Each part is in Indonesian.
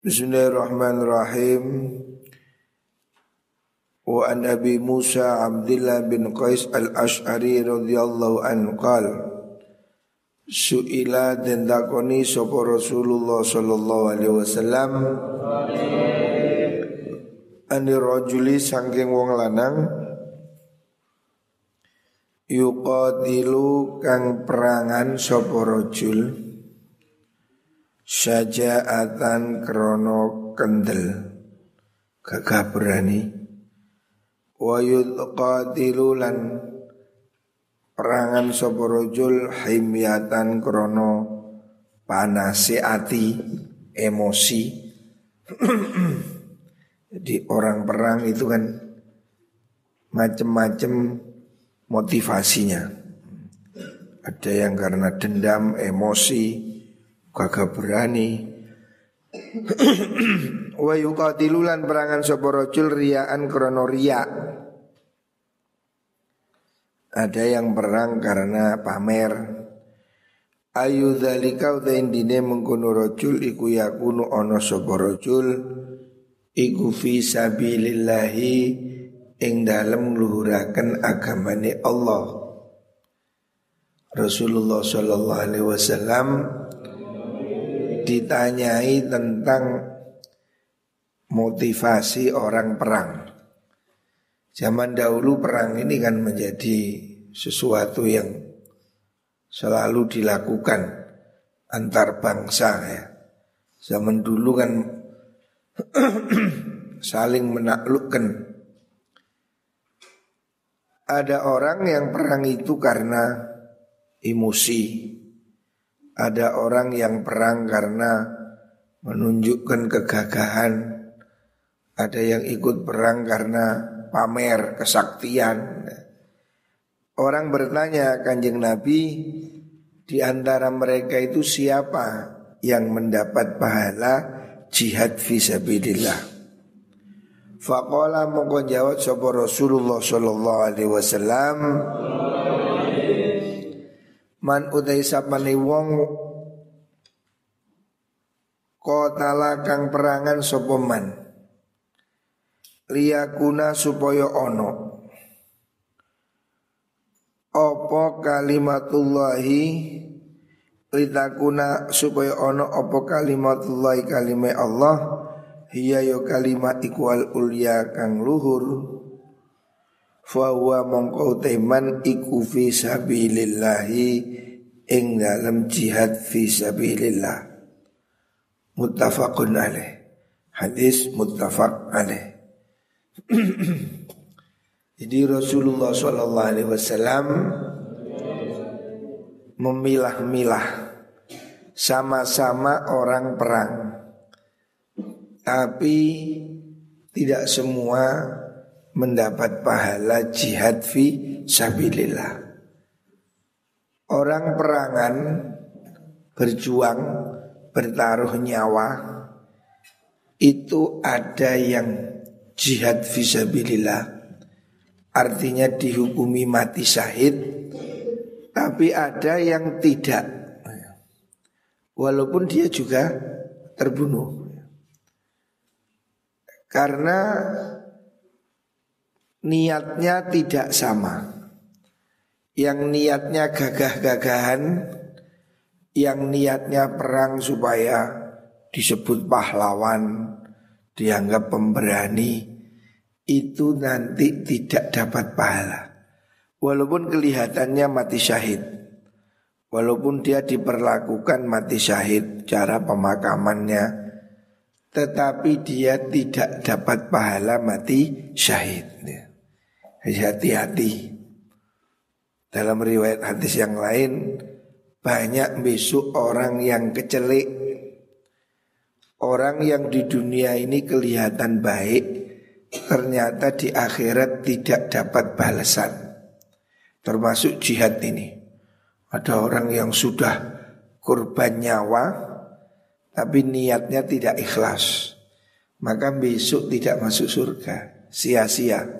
Bismillahirrahmanirrahim. Wa an Abi Musa Abdullah bin Qais al-Ash'ari radhiyallahu anhu qal Su'ila dan takoni sapa Rasulullah sallallahu alaihi wasallam. Ani rajuli sangking wong lanang Yuqadilu kang perangan sapa rajul Syaja'atan krono kendel. Gagah berani Wa yudqatilulan Perangan soporojul himyatan krono Panasi ati Emosi. Jadi orang perang itu kan Macem-macem motivasinya. Ada yang karena dendam, emosi kagak berani. Wa yuqatilulan perangan sapa rajul riyaan krana riya. Ada yang perang karena pamer. Ayu dzalika dine mengkono rajul iku yakunu ana sapa rajul iku fi sabilillahi ing dalem ngluhuraken agamane Allah. Rasulullah sallallahu alaihi wasallam ditanyai tentang motivasi orang perang. Zaman dahulu perang ini kan menjadi sesuatu yang selalu dilakukan antar bangsa ya. Zaman dulu kan saling menaklukkan. Ada orang yang perang itu karena emosi, ada orang yang perang karena menunjukkan kegagahan. Ada yang ikut perang karena pamer kesaktian. Orang bertanya kanjeng Nabi di antara mereka itu siapa yang mendapat pahala jihad fisabilillah. Faqala mongko jawab Rasulullah sallallahu alaihi wasallam Man utai sapane wong Kotala kang perangan sopoman Liyakuna supaya ono. Opo kalimatullahi Litakuna supaya ono Opo kalimatullahi kalimai Allah Hiya yo kalimat ikwal ulya kang luhur Fahuwa mongko teman iku fi sabilillahi ing dalam jihad fi sabilillah. Muttafaqun alaih. Hadis muttafaq alaih. Jadi Rasulullah Shallallahu Alaihi Wasallam memilah-milah sama-sama orang perang, tapi tidak semua mendapat pahala jihad fi sabilillah. Orang perangan berjuang bertaruh nyawa itu ada yang jihad fi sabilillah. Artinya dihukumi mati syahid tapi ada yang tidak. Walaupun dia juga terbunuh. Karena niatnya tidak sama. Yang niatnya gagah-gagahan, yang niatnya perang supaya disebut pahlawan, dianggap pemberani, itu nanti tidak dapat pahala. Walaupun kelihatannya mati syahid, walaupun dia diperlakukan mati syahid, cara pemakamannya, tetapi dia tidak dapat pahala mati syahid. Hati-hati. Dalam riwayat hadis yang lain banyak besok orang yang kecelik. Orang yang di dunia ini kelihatan baik ternyata di akhirat tidak dapat balasan. Termasuk jihad ini. Ada orang yang sudah kurban nyawa tapi niatnya tidak ikhlas. Maka besok tidak masuk surga, sia-sia.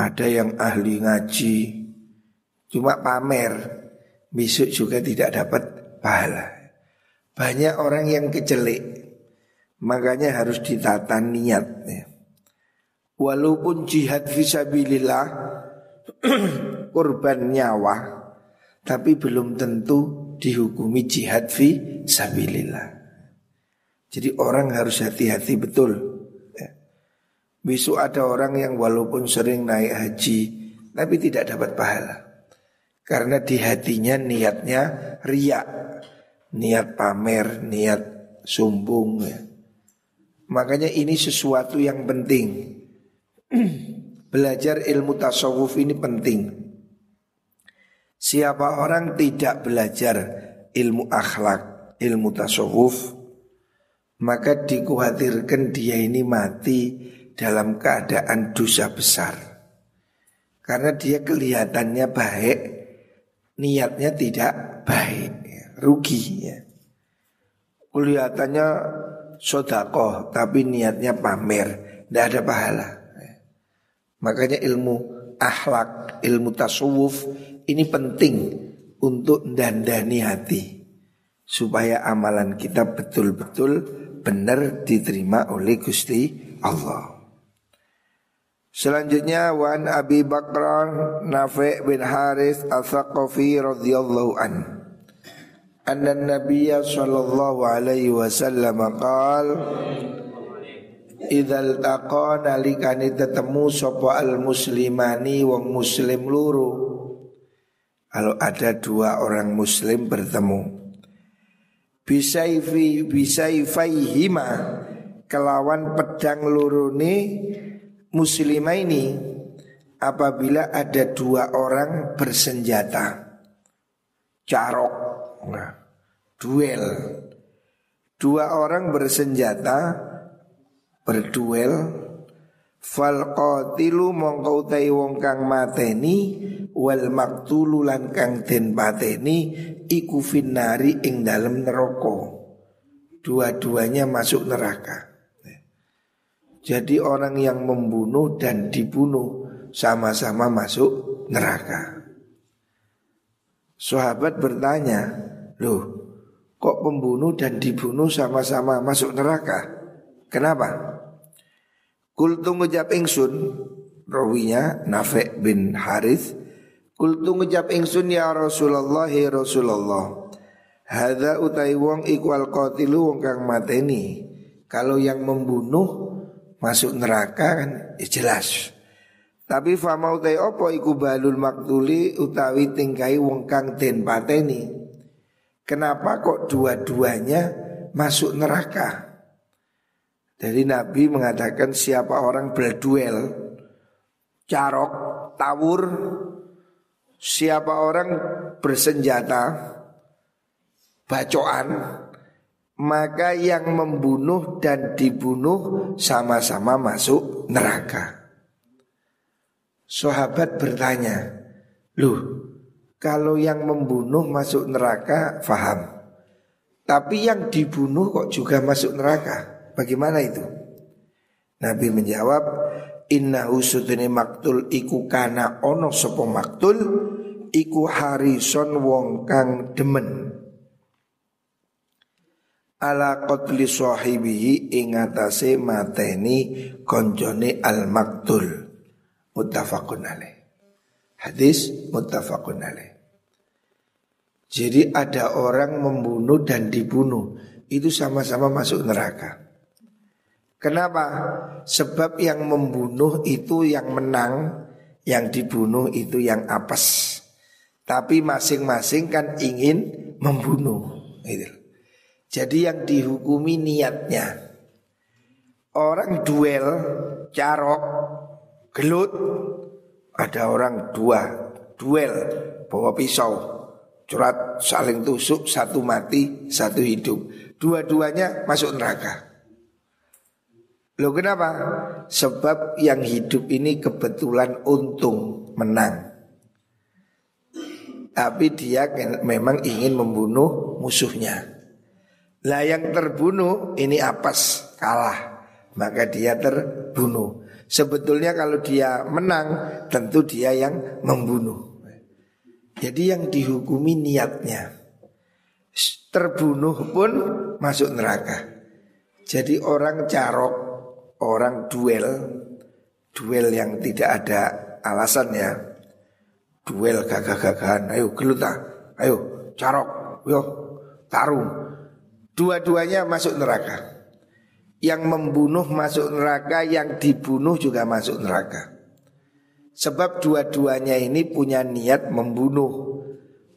Ada yang ahli ngaji Cuma pamer Besok juga tidak dapat pahala Banyak orang yang kecelik Makanya harus ditata niatnya. Walaupun jihad visabilillah korban nyawa, tapi belum tentu dihukumi jihad visabilillah. Jadi orang harus hati-hati betul. Besok ada orang yang walaupun sering naik haji, tapi tidak dapat pahala. Karena di hatinya niatnya riak, niat pamer, niat sombong ya. Makanya ini sesuatu yang penting. belajar ilmu tasawuf ini penting. Siapa orang tidak belajar ilmu akhlak, ilmu tasawuf, maka dikhawatirkan dia ini mati dalam keadaan dosa besar. Karena dia kelihatannya baik, niatnya tidak baik, rugi ya. Kelihatannya sodakoh tapi niatnya pamer Tidak ada pahala Makanya ilmu akhlak, ilmu tasawuf ini penting untuk dandani hati supaya amalan kita betul-betul benar diterima oleh Gusti Allah. Selanjutnya wan Abi Bakr Nafi' bin Haris Al-Thaqafi radhiyallahu anhu anna nabiyya sallallahu alaihi wasallam qal Idzal taqa nalikane tetemu sapa al muslimani wong muslim luru? Kalau ada dua orang muslim bertemu Bisaifi bisaifayhima kelawan pedang lurune muslimah ini apabila ada dua orang bersenjata carok nah duel. Dua orang bersenjata berduel fal qatilu mongko utai wong kang mateni wal maktulu lan kang den pateni iku finnari ing dalem neraka. Dua-duanya masuk neraka. Jadi orang yang membunuh dan dibunuh sama-sama masuk neraka. Sahabat bertanya, "Loh, Kok pembunuh dan dibunuh sama-sama masuk neraka? Kenapa? Kultu ngejap ingsun Rawinya Nafi' bin Harith Kultu ngejap ingsun ya Rasulullah ya Rasulullah Hada utai wong ikwal qatilu wong kang mateni Kalau yang membunuh masuk neraka kan ya jelas Tapi fama utai opo iku balul maktuli utawi tingkai wong kang den pateni Kenapa kok dua-duanya masuk neraka? Jadi Nabi mengatakan siapa orang berduel, carok, tawur, siapa orang bersenjata, bacoan, maka yang membunuh dan dibunuh sama-sama masuk neraka. Sahabat bertanya, "Loh, kalau yang membunuh masuk neraka, faham. Tapi yang dibunuh kok juga masuk neraka. Bagaimana itu? Nabi menjawab, Inna usutini maktul iku kana ono sopo maktul iku harison wong kang demen ala qatli sahibihi ing atase mateni konjone al maktul muttafaqun alaih Hadis muttafaqun alaih. Jadi ada orang membunuh dan dibunuh itu sama-sama masuk neraka. Kenapa? Sebab yang membunuh itu yang menang, yang dibunuh itu yang apes. Tapi masing-masing kan ingin membunuh. Gitu. Jadi yang dihukumi niatnya. Orang duel, carok, gelut, ada orang dua duel bawa pisau. Curhat saling tusuk satu mati satu hidup. Dua-duanya masuk neraka. Loh kenapa? Sebab yang hidup ini kebetulan untung menang. Tapi dia memang ingin membunuh musuhnya Lah yang terbunuh ini apes kalah Maka dia terbunuh Sebetulnya kalau dia menang tentu dia yang membunuh. Jadi yang dihukumi niatnya. Terbunuh pun masuk neraka. Jadi orang carok, orang duel, duel yang tidak ada alasan ya. Duel gagah-gagahan, ayo geluta, ayo carok, yo tarung. Dua-duanya masuk neraka. Yang membunuh masuk neraka, yang dibunuh juga masuk neraka. Sebab dua-duanya ini punya niat membunuh.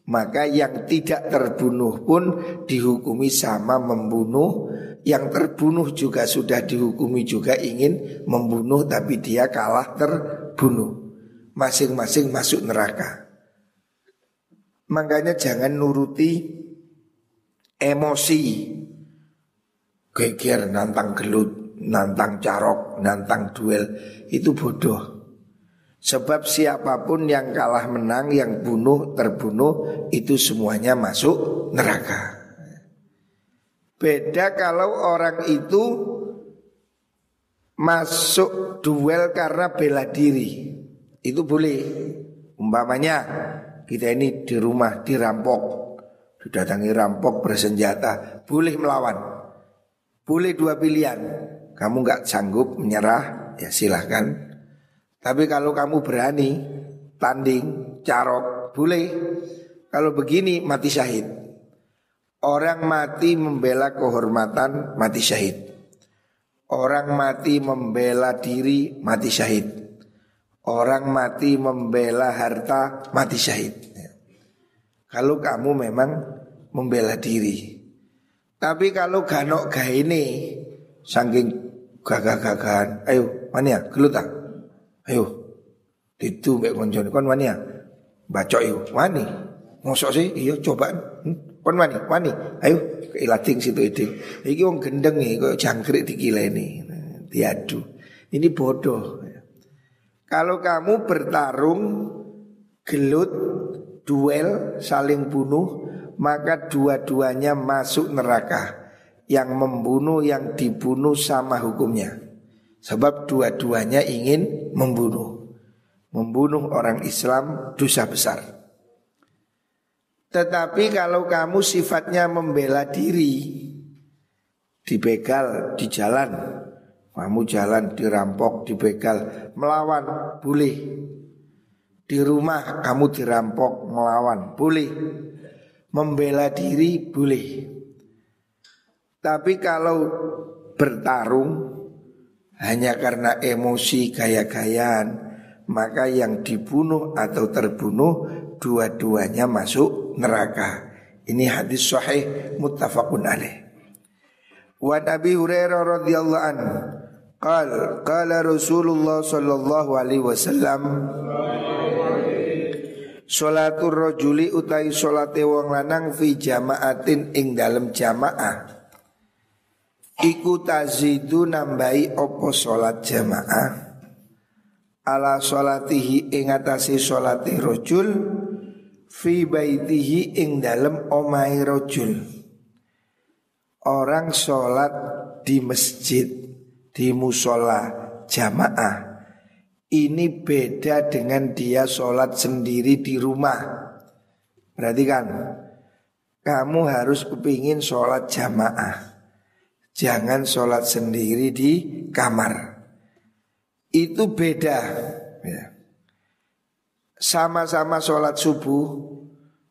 Maka yang tidak terbunuh pun dihukumi sama membunuh Yang terbunuh juga sudah dihukumi juga ingin membunuh Tapi dia kalah terbunuh Masing-masing masuk neraka Makanya jangan nuruti emosi. Geger nantang gelut, nantang carok, nantang duel Itu bodoh. Sebab siapa pun yang kalah menang, yang bunuh, terbunuh Itu semuanya masuk neraka. Beda kalau orang itu Masuk duel karena bela diri. Itu boleh. Umpamanya kita ini di rumah dirampok Didatangi rampok bersenjata Boleh melawan Boleh dua pilihan Kamu nggak sanggup menyerah Ya silahkan tapi kalau kamu berani tanding, carok, boleh. Kalau begini mati syahid. Orang mati membela kehormatan mati syahid. Orang mati membela diri mati syahid. Orang mati membela harta mati syahid. Kalau kamu memang membela diri. Tapi kalau ganok gak ini saking gagah-gagahan, ayo mana ya gelutak Ayo. Itu mbek koncone kon wani ya. Bacok yo, wani. Mosok sih iya coba. Hmm? Kon wani. Ayo ilating situ itu. Iki wong gendeng nih kok jangkrik dikileni. Diadu. Ini bodoh. Kalau kamu bertarung gelut, duel, saling bunuh, maka dua-duanya masuk neraka. Yang membunuh, yang dibunuh sama hukumnya. Sebab dua-duanya ingin membunuh Membunuh orang Islam dosa besar Tetapi kalau kamu sifatnya membela diri Dibegal di jalan Kamu jalan dirampok, dibegal Melawan, boleh Di rumah kamu dirampok, melawan, boleh Membela diri, boleh Tapi kalau bertarung hanya karena emosi gaya-gayaan maka yang dibunuh atau terbunuh dua-duanya masuk neraka. Ini hadis sahih muttafaqun alaih. Wa Nabi Hurairah radhiyallahu an qal qala Rasulullah sallallahu alaihi wasallam Salatul rajuli utai salate wong lanang fi jamaatin ing dalem jamaah. Iku tazidu nambahi opo sholat jamaah? Ala sholatihi ing atasi sholati rojul Fi baitihi ing dalem omai rojul. Orang sholat di masjid Di musola jamaah Ini beda dengan dia sholat sendiri di rumah. Berarti kan Kamu harus kepingin sholat jamaah. Jangan sholat sendiri di kamar. Itu beda. Ya. Sama-sama sholat subuh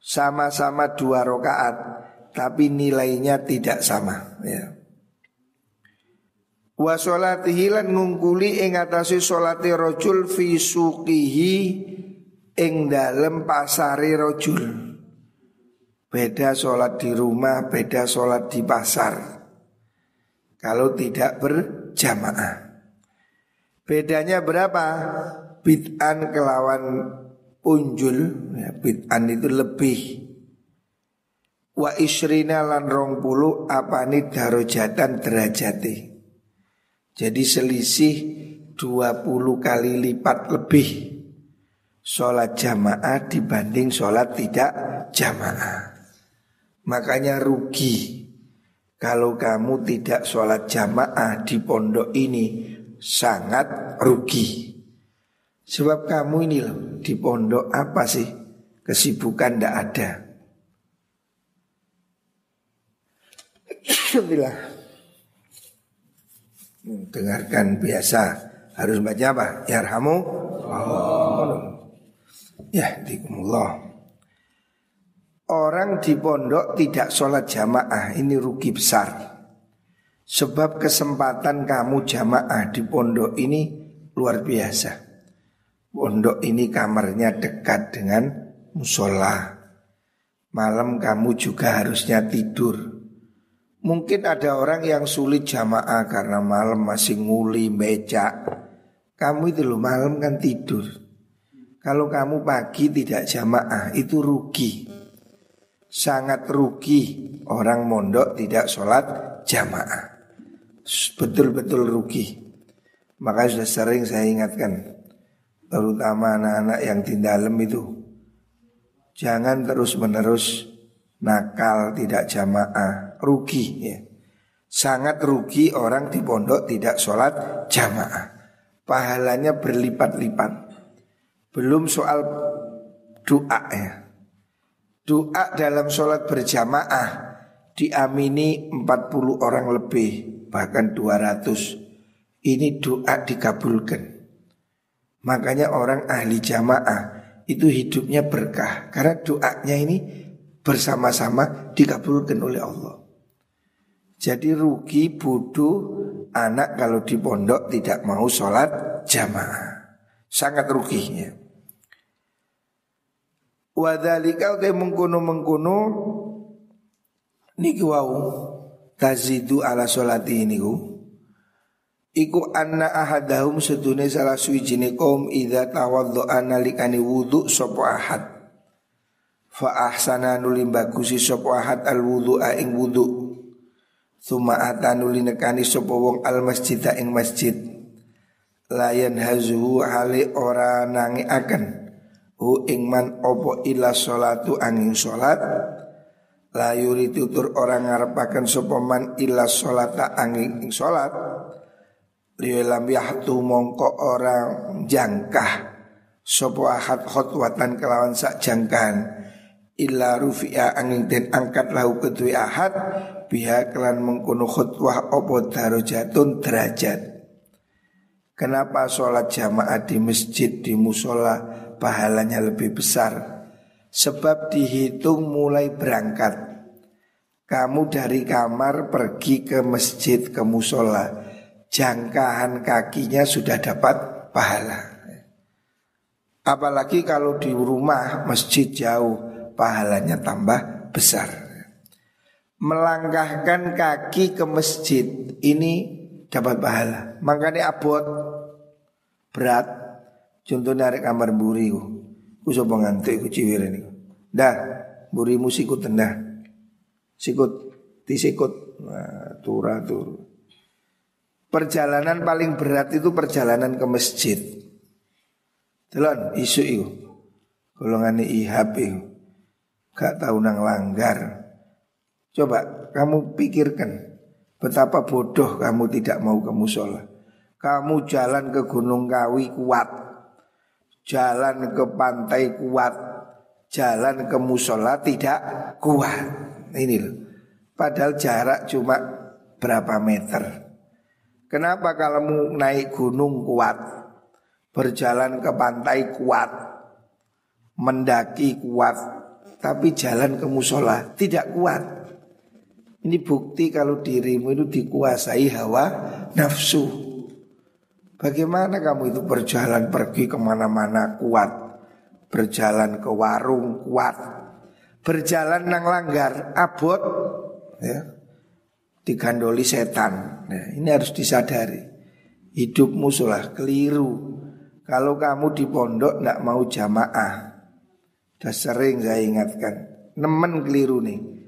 Sama-sama dua rakaat Tapi nilainya tidak sama. Ya. Wa sholatihi lan ngungkuli ing atase sholati rojul fi suqihi ing dalem pasare rojul. Beda sholat di rumah, beda sholat di pasar kalau tidak berjamaah. Bedanya berapa? Bid'an kelawan unjul, ya, bid'an itu lebih. Wa isrina lan rong puluh apa ini darojatan derajati. Jadi selisih 20 kali lipat lebih Sholat jamaah dibanding sholat tidak jamaah Makanya rugi kalau kamu tidak sholat jamaah di pondok ini sangat rugi. Sebab kamu ini loh di pondok apa sih kesibukan tidak ada. Alhamdulillah. Dengarkan biasa. Harus baca apa? Yarhamu Ya dikumullah Orang di pondok tidak sholat jamaah Ini rugi besar. Sebab kesempatan kamu jamaah di pondok ini luar biasa. Pondok ini kamarnya dekat dengan musola. Malam kamu juga harusnya tidur Mungkin ada orang yang sulit jamaah karena malam masih nguli, becak. Kamu itu loh malam kan tidur. Kalau kamu pagi tidak jamaah itu rugi. Sangat rugi orang mondok tidak sholat jamaah. Betul-betul rugi. Maka sudah sering saya ingatkan. Terutama anak-anak yang di dalam itu. Jangan terus menerus nakal tidak jamaah rugi ya. Sangat rugi orang di pondok tidak sholat jamaah. Pahalanya berlipat-lipat. Belum soal doa ya. Doa dalam sholat berjamaah Diamini 40 orang lebih Bahkan 200 Ini doa dikabulkan. Makanya orang ahli jamaah Itu hidupnya berkah. Karena doanya ini bersama-sama dikabulkan oleh Allah. Jadi rugi bodoh. Anak kalau di pondok tidak mau sholat jamaah. Sangat ruginya. Wadhalika utai mengkuno mengkuno niki wau. Tazidu ala sholati niku. Iku anna ahadahum sedune salah suwijine kaum idza tawaddoa nalikani wudu sapa ahad. Fa ahsana nulim bagusi sapa ahad al wudu ing wudu summa atanu linekani sapa wong al masjid ing masjid. Layan hazu hale ora nangi akan. Hu ing man opo ila salatu angin salat la yuri tutur orang ngarepaken sapa man ila salata angin ing salat lilam yahtu mongko orang jangkah sapa ahad khotwatan kelawan sak jangkaan illa rufi'a angin den angkat lahu kedui ahad biha kelan mengkuno khutwah opo darajatun derajat Kenapa sholat jamaah di masjid di musola pahalanya lebih besar? Sebab dihitung mulai berangkat. Kamu dari kamar pergi ke masjid ke musola, jangkaan kakinya sudah dapat pahala. Apalagi kalau di rumah masjid jauh, pahalanya tambah besar. Melangkahkan kaki ke masjid ini dapat pahala. Makanya abot berat. Contoh narik kamar buri ku. Ku sapa ngantuk ciwir ini. Dah, burimu sikut tendah. Sikut disikut nah, turah tur. Perjalanan paling berat itu perjalanan ke masjid. Telon isu itu. Golongan ihab itu. Gak tahu nang langgar Coba kamu pikirkan Betapa bodoh kamu tidak mau ke musola. Kamu jalan ke Gunung Kawi kuat Jalan ke pantai kuat Jalan ke musola tidak kuat. Ini loh. Padahal jarak cuma berapa meter. Kenapa kalau naik gunung kuat Berjalan ke pantai kuat Mendaki kuat tapi jalan ke musola tidak kuat. Ini bukti kalau dirimu itu dikuasai hawa nafsu. Bagaimana kamu itu berjalan pergi ke mana-mana kuat, berjalan ke warung kuat, berjalan nang langgar abot, ya, digandoli setan. Nah, ini harus disadari. Hidup musola keliru. Kalau kamu di pondok tidak mau jamaah, sudah sering saya ingatkan Nemen keliru nih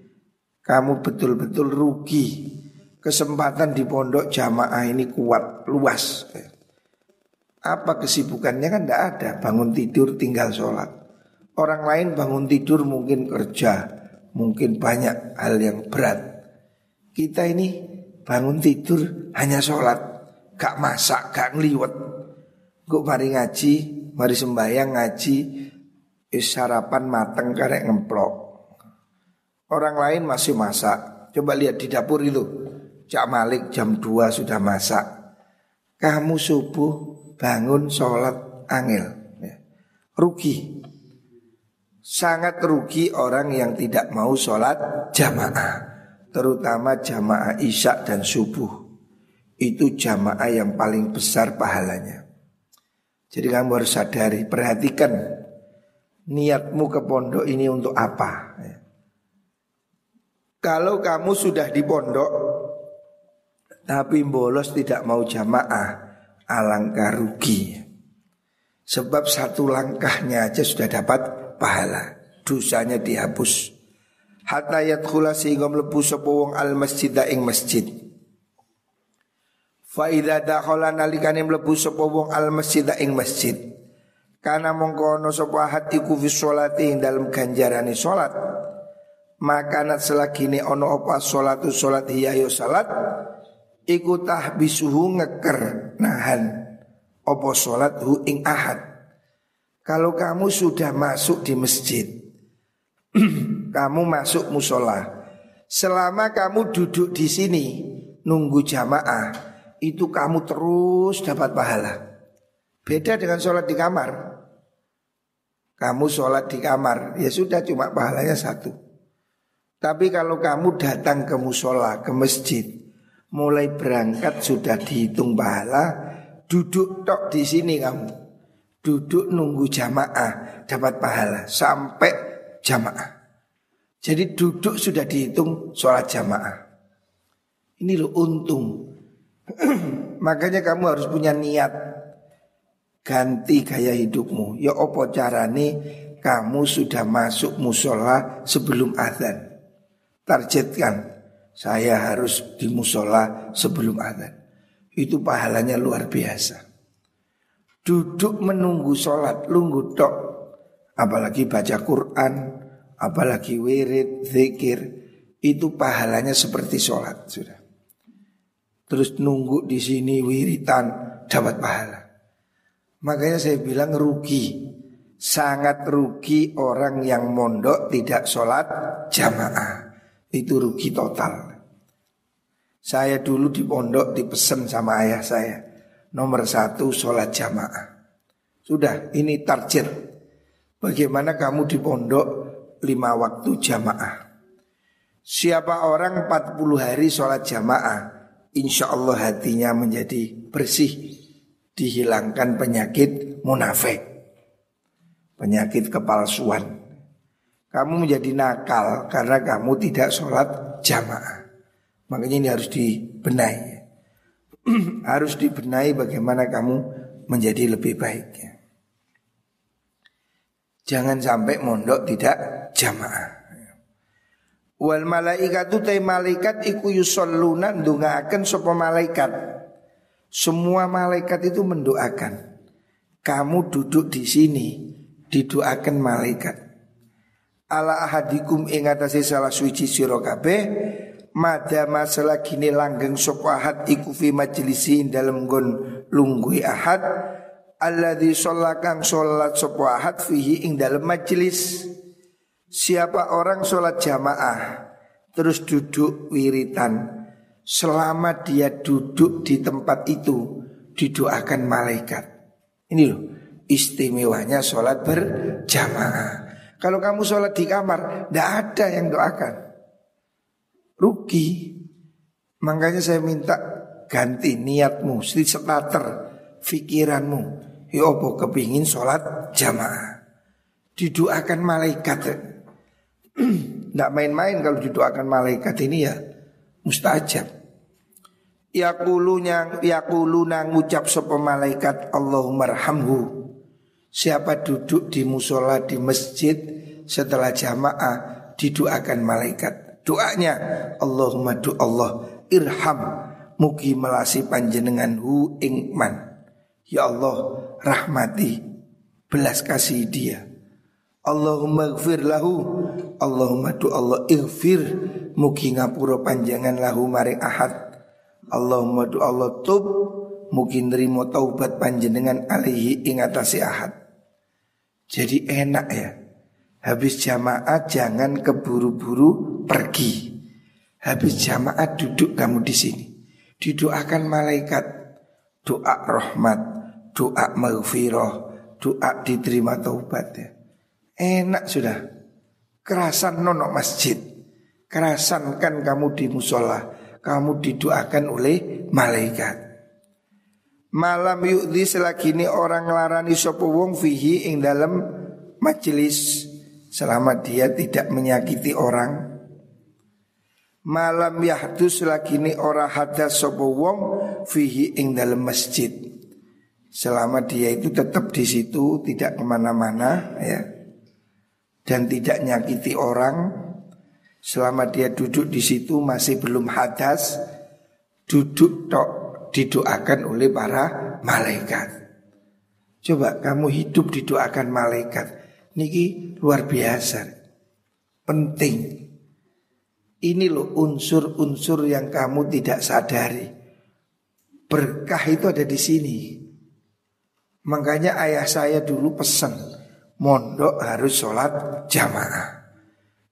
Kamu betul-betul rugi. Kesempatan di pondok jamaah ini kuat, luas. Apa kesibukannya? Kan tidak ada. Bangun tidur tinggal sholat. Orang lain bangun tidur mungkin kerja. Mungkin banyak hal yang berat. Kita ini bangun tidur hanya sholat. Gak masak, gak ngeliwet Gue mari ngaji, mari sembahyang ngaji Is sarapan mateng karek ngemplok. Orang lain masih masak. Coba lihat di dapur itu. Cak Malik jam 2 sudah masak. kamu subuh bangun sholat angel. Ya. Rugi. Sangat rugi orang yang tidak mau sholat jamaah. Terutama jamaah isya dan subuh. Itu jamaah yang paling besar pahalanya. Jadi kamu harus sadari, perhatikan niatmu ke pondok ini untuk apa. Ya. Kalau kamu sudah di pondok tapi bolos tidak mau jamaah, alangkah rugi. Sebab satu langkahnya aja sudah dapat pahala, dosanya dihapus. Hatta yadkhula sehingga mlebu sapa al masjid ing masjid. Fa idza dakhala nalikane mlebu sapa wong al masjid ing masjid. Karena mongko ono sapa hatiku fi sholati ing dalem ganjarane salat makanat selagine ono apa? Salatu salat hiya salat. Iku tahbisuhu ngeker nahan. Apa salat hu ing ahad? Kalau kamu sudah masuk di masjid kamu masuk musola. Selama kamu duduk di sini nunggu jamaah itu kamu terus dapat pahala. Beda dengan sholat di kamar. Kamu sholat di kamar ya sudah cuma pahalanya satu tapi kalau kamu datang ke musola, ke masjid, mulai berangkat sudah dihitung pahala, duduk tok di sini kamu, duduk nunggu jamaah dapat pahala sampai jamaah. Jadi duduk sudah dihitung sholat jamaah. Ini lo untung. Makanya kamu harus punya niat ganti gaya hidupmu. Ya opo carane kamu sudah masuk musola sebelum azan targetkan saya harus di musola sebelum adzan. Itu pahalanya luar biasa. Duduk menunggu sholat lunggu tok, apalagi baca Quran, apalagi wirid, zikir, itu pahalanya seperti sholat sudah. Terus nunggu di sini wiritan dapat pahala. Makanya saya bilang rugi, sangat rugi orang yang mondok tidak sholat jamaah itu rugi total. Saya dulu di pondok dipesan sama ayah saya nomor satu sholat jamaah. Sudah ini target. Bagaimana kamu di pondok lima waktu jamaah. Siapa orang 40 hari sholat jamaah, insya Allah hatinya menjadi bersih, dihilangkan penyakit munafik, penyakit kepalsuan. Kamu menjadi nakal karena kamu tidak sholat jamaah. Makanya ini harus dibenahi. harus dibenahi bagaimana kamu menjadi lebih baik. Jangan sampai mondok tidak jamaah. Wal malaikatu tay malaikat iku yusalluna ndongaaken sapa malaikat. Semua malaikat itu mendoakan. Kamu duduk di sini didoakan malaikat ala ahadikum ing atase salah suci sira kabeh madama selagine langgeng sapa ahad iku fi majlisin dalem nggon lungguhi ahad alladzi shallakang salat sapa ahad fihi ing dalem majlis. Siapa orang sholat jamaah terus duduk wiritan selama dia duduk di tempat itu didoakan malaikat. Ini loh istimewanya sholat berjamaah kalau kamu sholat di kamar, tidak ada yang doakan. Rugi. Makanya saya minta ganti niatmu, starter pikiranmu. Ya apa kepingin sholat jamaah. Didoakan malaikat. Tidak main-main kalau didoakan malaikat ini ya mustajab. Yakulunya yakuluna ngucap sopo malaikat Allahumma rahamhu Siapa duduk di musola di masjid setelah jamaah didoakan malaikat. Doanya Allahumma du Allah irham mugi melasi panjenengan hu ingman. Ya Allah rahmati belas kasih dia. Allahumma gfir lahu Allahumma du Allah ighfir mugi ngapura panjangan lahu maring ahad. Allahumma du Allah tub mugi nerimo taubat panjenengan alihi ingatasi ahad. Jadi enak ya. Habis jamaah jangan keburu-buru pergi. Habis jamaah duduk kamu di sini. Didoakan malaikat. doa rahmat, doa maghfirah, doa diterima taubat ya. Enak sudah. Kerasan nono masjid. Kerasan kan kamu di musola, kamu didoakan oleh malaikat. Malam yukdi selagi ini orang larani sopo wong fihi ing dalam majelis selama dia tidak menyakiti orang. Malam yahdu selagi ini orang hadas sopo wong fihi ing dalam masjid. Selama dia itu tetap di situ tidak ke mana-mana ya dan tidak nyakiti orang. Selama dia duduk di situ masih belum hadas, duduk tok didoakan oleh para malaikat. Coba kamu hidup didoakan malaikat. Niki luar biasa. Penting. Ini loh unsur-unsur yang kamu tidak sadari. Berkah itu ada di sini. Makanya ayah saya dulu pesan mondok harus sholat jamaah.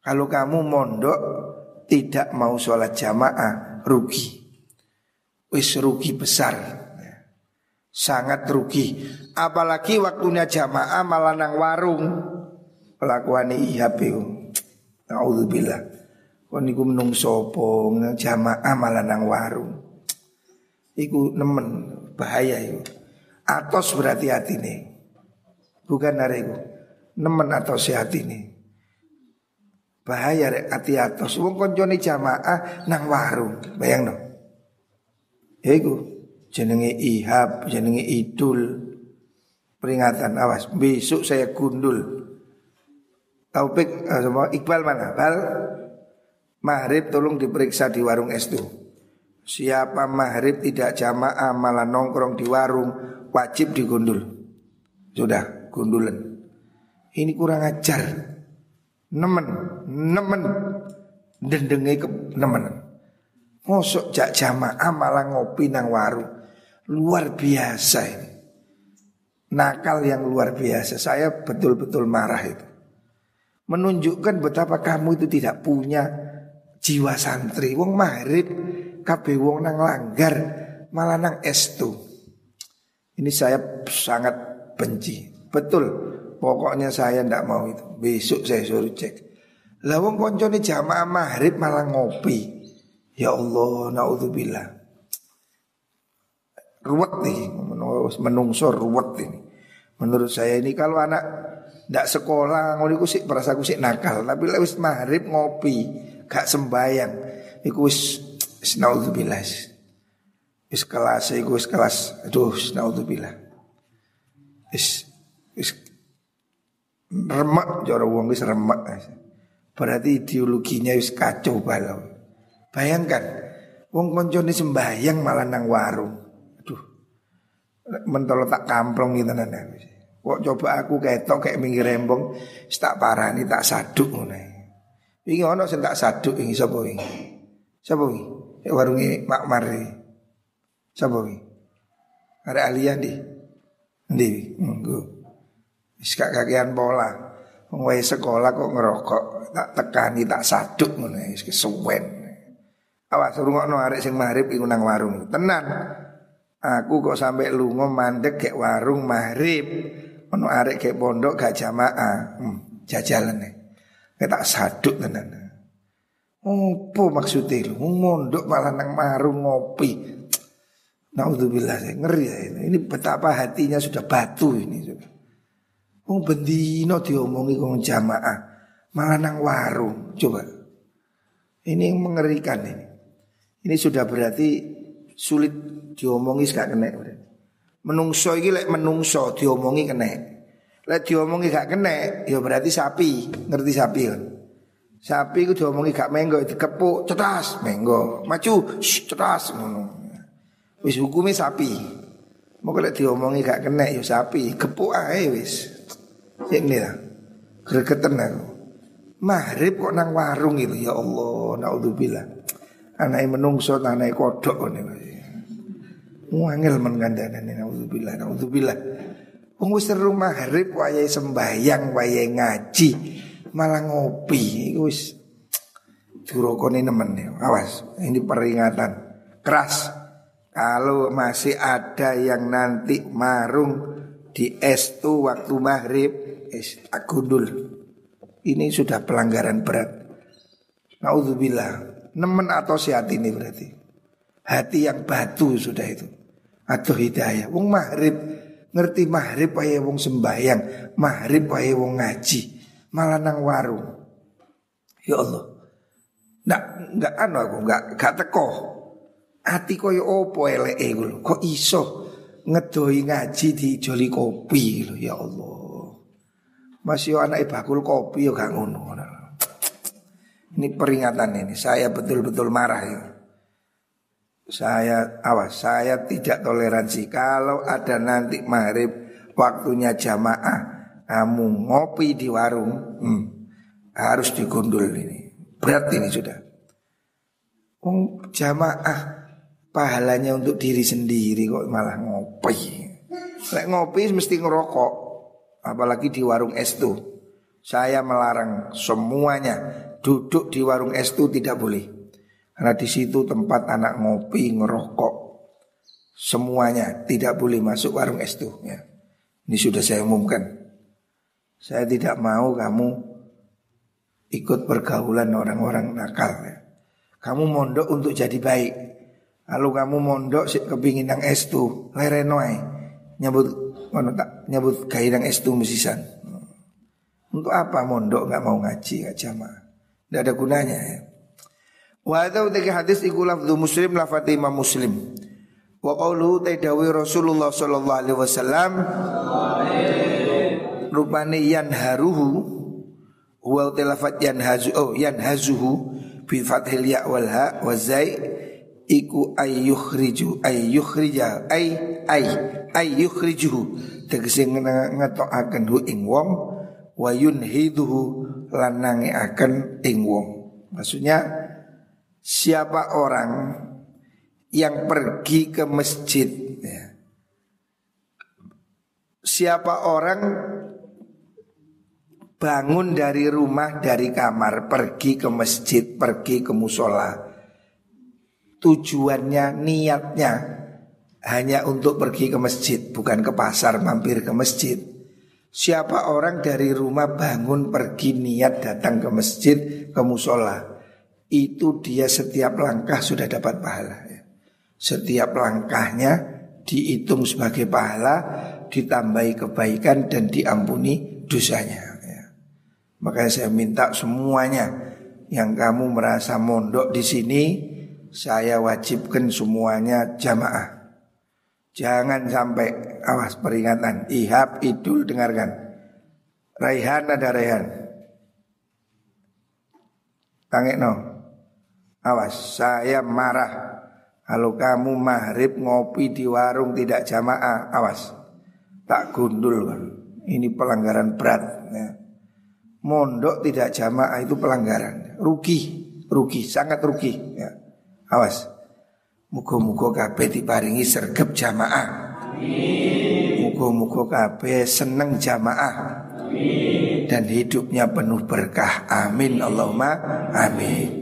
Kalau kamu mondok tidak mau sholat jamaah rugi wis rugi besar. Sangat rugi. Apalagi waktunya jamaah malah nang warung. Pelakuan IHP. Nauzubillah. Kon niku menung sopo jamaah malah nang warung. Iku nemen bahaya itu. Atos berarti hati nih. Bukan itu. Nemen atau hati nih. Bahaya rek hati atos. Wong koncone jamaah nang warung. Bayang dong. Iku jenenge ihab, jenenge idul. Peringatan awas, besok saya gundul. Taufik uh, semua Iqbal mana? Bal Maghrib tolong diperiksa di warung es tuh. Siapa maghrib tidak jamaah malah nongkrong di warung wajib digundul. Sudah gundulan. Ini kurang ajar. Nemen, nemen, dendengi ke nemen. Mosok jak jamaah malah ngopi nang warung. Luar biasa ini. Nakal yang luar biasa. Saya betul-betul marah itu. Menunjukkan betapa kamu itu tidak punya jiwa santri. Wong mahrib, kabeh wong nang langgar, malah nang estu. Ini saya sangat benci. Betul, pokoknya saya tidak mau itu. Besok saya suruh cek. Lah wong koncone jamaah mahrib malah ngopi. Ya Allah, naudzubillah. Ruwet nih, menungso ruwet ini. Menurut saya ini kalau anak tidak sekolah, ngono sih perasa sih nakal. Tapi lewis maghrib ngopi, gak sembayang, iku wis naudzubillah. Wis kelas, iku wis kelas, aduh naudzubillah. Wis wis remak jora wong wis remak. Berarti ideologinya wis kacau balau. Bayangkan, wong koncone sembahyang malah nang warung. Aduh. Mentolo tak kamplong gitu nana. Kok coba aku ketok kayak minggir rembong, tak parah ini tak saduk ngono. Iki ono sing tak saduk ini sapa iki? Sapa iki? Eh, warunge Mak Mari. Sapa iki? Ada aliyah di. Ndi? Nggo. Wis kakean pola. Wong sekolah kok ngerokok, tak tekani tak saduk ngono wis kesuwen. Awas rungokno arek sing maghrib iku nang warung. Tenan. Aku kok sampai lunga mandek kayak warung maghrib. Ono arek kayak pondok gak jamaah. Hmm, jajalan nih. Kayak tak saduk tenan. Opo maksudnya lu? Mondok malah nang warung ngopi. Naudzubillah saya ngeri ya ini. Ini betapa hatinya sudah batu ini sudah. Oh bendino diomongi kong jamaah malah nang warung. Coba. Ini yang mengerikan ini. Ini sudah berarti sulit diomongi gak kena. Menungso iki lek menungso diomongi kena. Lek diomongi gak kena, ya berarti sapi. Ngerti sapi kan? Sapi ku diomongi gak menggo dikepuk cetas menggo. Maju shh, cetas. Wis hukume sapi. Mau lek diomongi gak kena ya sapi, kepuk ae wis. Ini lah. Gregetan aku. Maghrib kok nang warung itu ya Allah, naudzubillah. Anake menungso anake kodok ngene. Wangel men kandhane naudzubillah naudzubillah. Wong wis seru maghrib wayahe sembahyang wayahe ngaji malah ngopi iku wis durokone nemen Awas, ini peringatan keras. Kalau masih ada yang nanti marung di estu waktu maghrib, es. Ini sudah pelanggaran berat. Naudzubillah. Nemen atau sehat ini berarti. Hati yang batu sudah itu. Atau hidayah. Wong maghrib ngerti maghrib wae wong sembahyang, maghrib wae wong ngaji, malah nang warung. Ya Allah. Nggak, nggak anu aku, nggak, nggak teko. Ati koyo opo eleke Kok iso ngedoi ngaji di joli kopi lho ya Allah. Masih anak bakul kopi yo gak ngono. Ini peringatan ini. Saya betul-betul marah ya. Saya awas, saya tidak toleransi kalau ada nanti maghrib waktunya jamaah kamu ngopi di warung, hmm, harus digundul ini. Berat ini sudah. Um, jamaah pahalanya untuk diri sendiri kok malah ngopi. Lek ngopi mesti ngerokok, apalagi di warung es tuh. Saya melarang semuanya duduk di warung es tuh tidak boleh. Karena di situ tempat anak ngopi, ngerokok. Semuanya tidak boleh masuk warung es tuh. Ya. Ini sudah saya umumkan. Saya tidak mau kamu ikut pergaulan orang-orang nakal. Ya. Kamu mondok untuk jadi baik. Lalu kamu mondok kepingin nang estu, lerenoi nyebut tak nyebut gaya nang estu musisan. Untuk apa mondok nggak mau ngaji nggak jamaah? Tidak ada gunanya ya. Wa hadza hadis iku lafdhu Muslim lafati Imam Muslim. Wa qawluhu taidawi Rasulullah sallallahu alaihi wasallam rupane yanharuhu huwa tilafat yanhazu oh yanhazuhu bi fathil ya wal ha wa zai iku ayyukhriju ayyukhrija ay ay ayyukhrijuhu tegese ngetokaken hu ing wong wa yunhiduhu lanange akan ing wong maksudnya siapa orang yang pergi ke masjid ya. siapa orang bangun dari rumah dari kamar pergi ke masjid pergi ke musola tujuannya, niatnya hanya untuk pergi ke masjid, bukan ke pasar mampir ke masjid. Siapa orang dari rumah bangun pergi niat datang ke masjid, ke musola, itu dia setiap langkah sudah dapat pahala. Ya. Setiap langkahnya dihitung sebagai pahala, ditambahi kebaikan dan diampuni dosanya. Ya. Makanya saya minta semuanya yang kamu merasa mondok di sini saya wajibkan semuanya jamaah. Jangan sampai awas peringatan ihab idul dengarkan. Raihan ada Raihan. Tangek no. Awas saya marah kalau kamu maghrib ngopi di warung tidak jamaah. Awas tak gundul. Ini pelanggaran berat. Ya. Mondok tidak jamaah itu pelanggaran. Rugi, rugi, sangat rugi. Ya. Awas. Muga-muga kabeh diparingi sergap jamaah. Muga-muga kabeh seneng jamaah. Dan hidupnya penuh berkah. Amin Allahumma amin.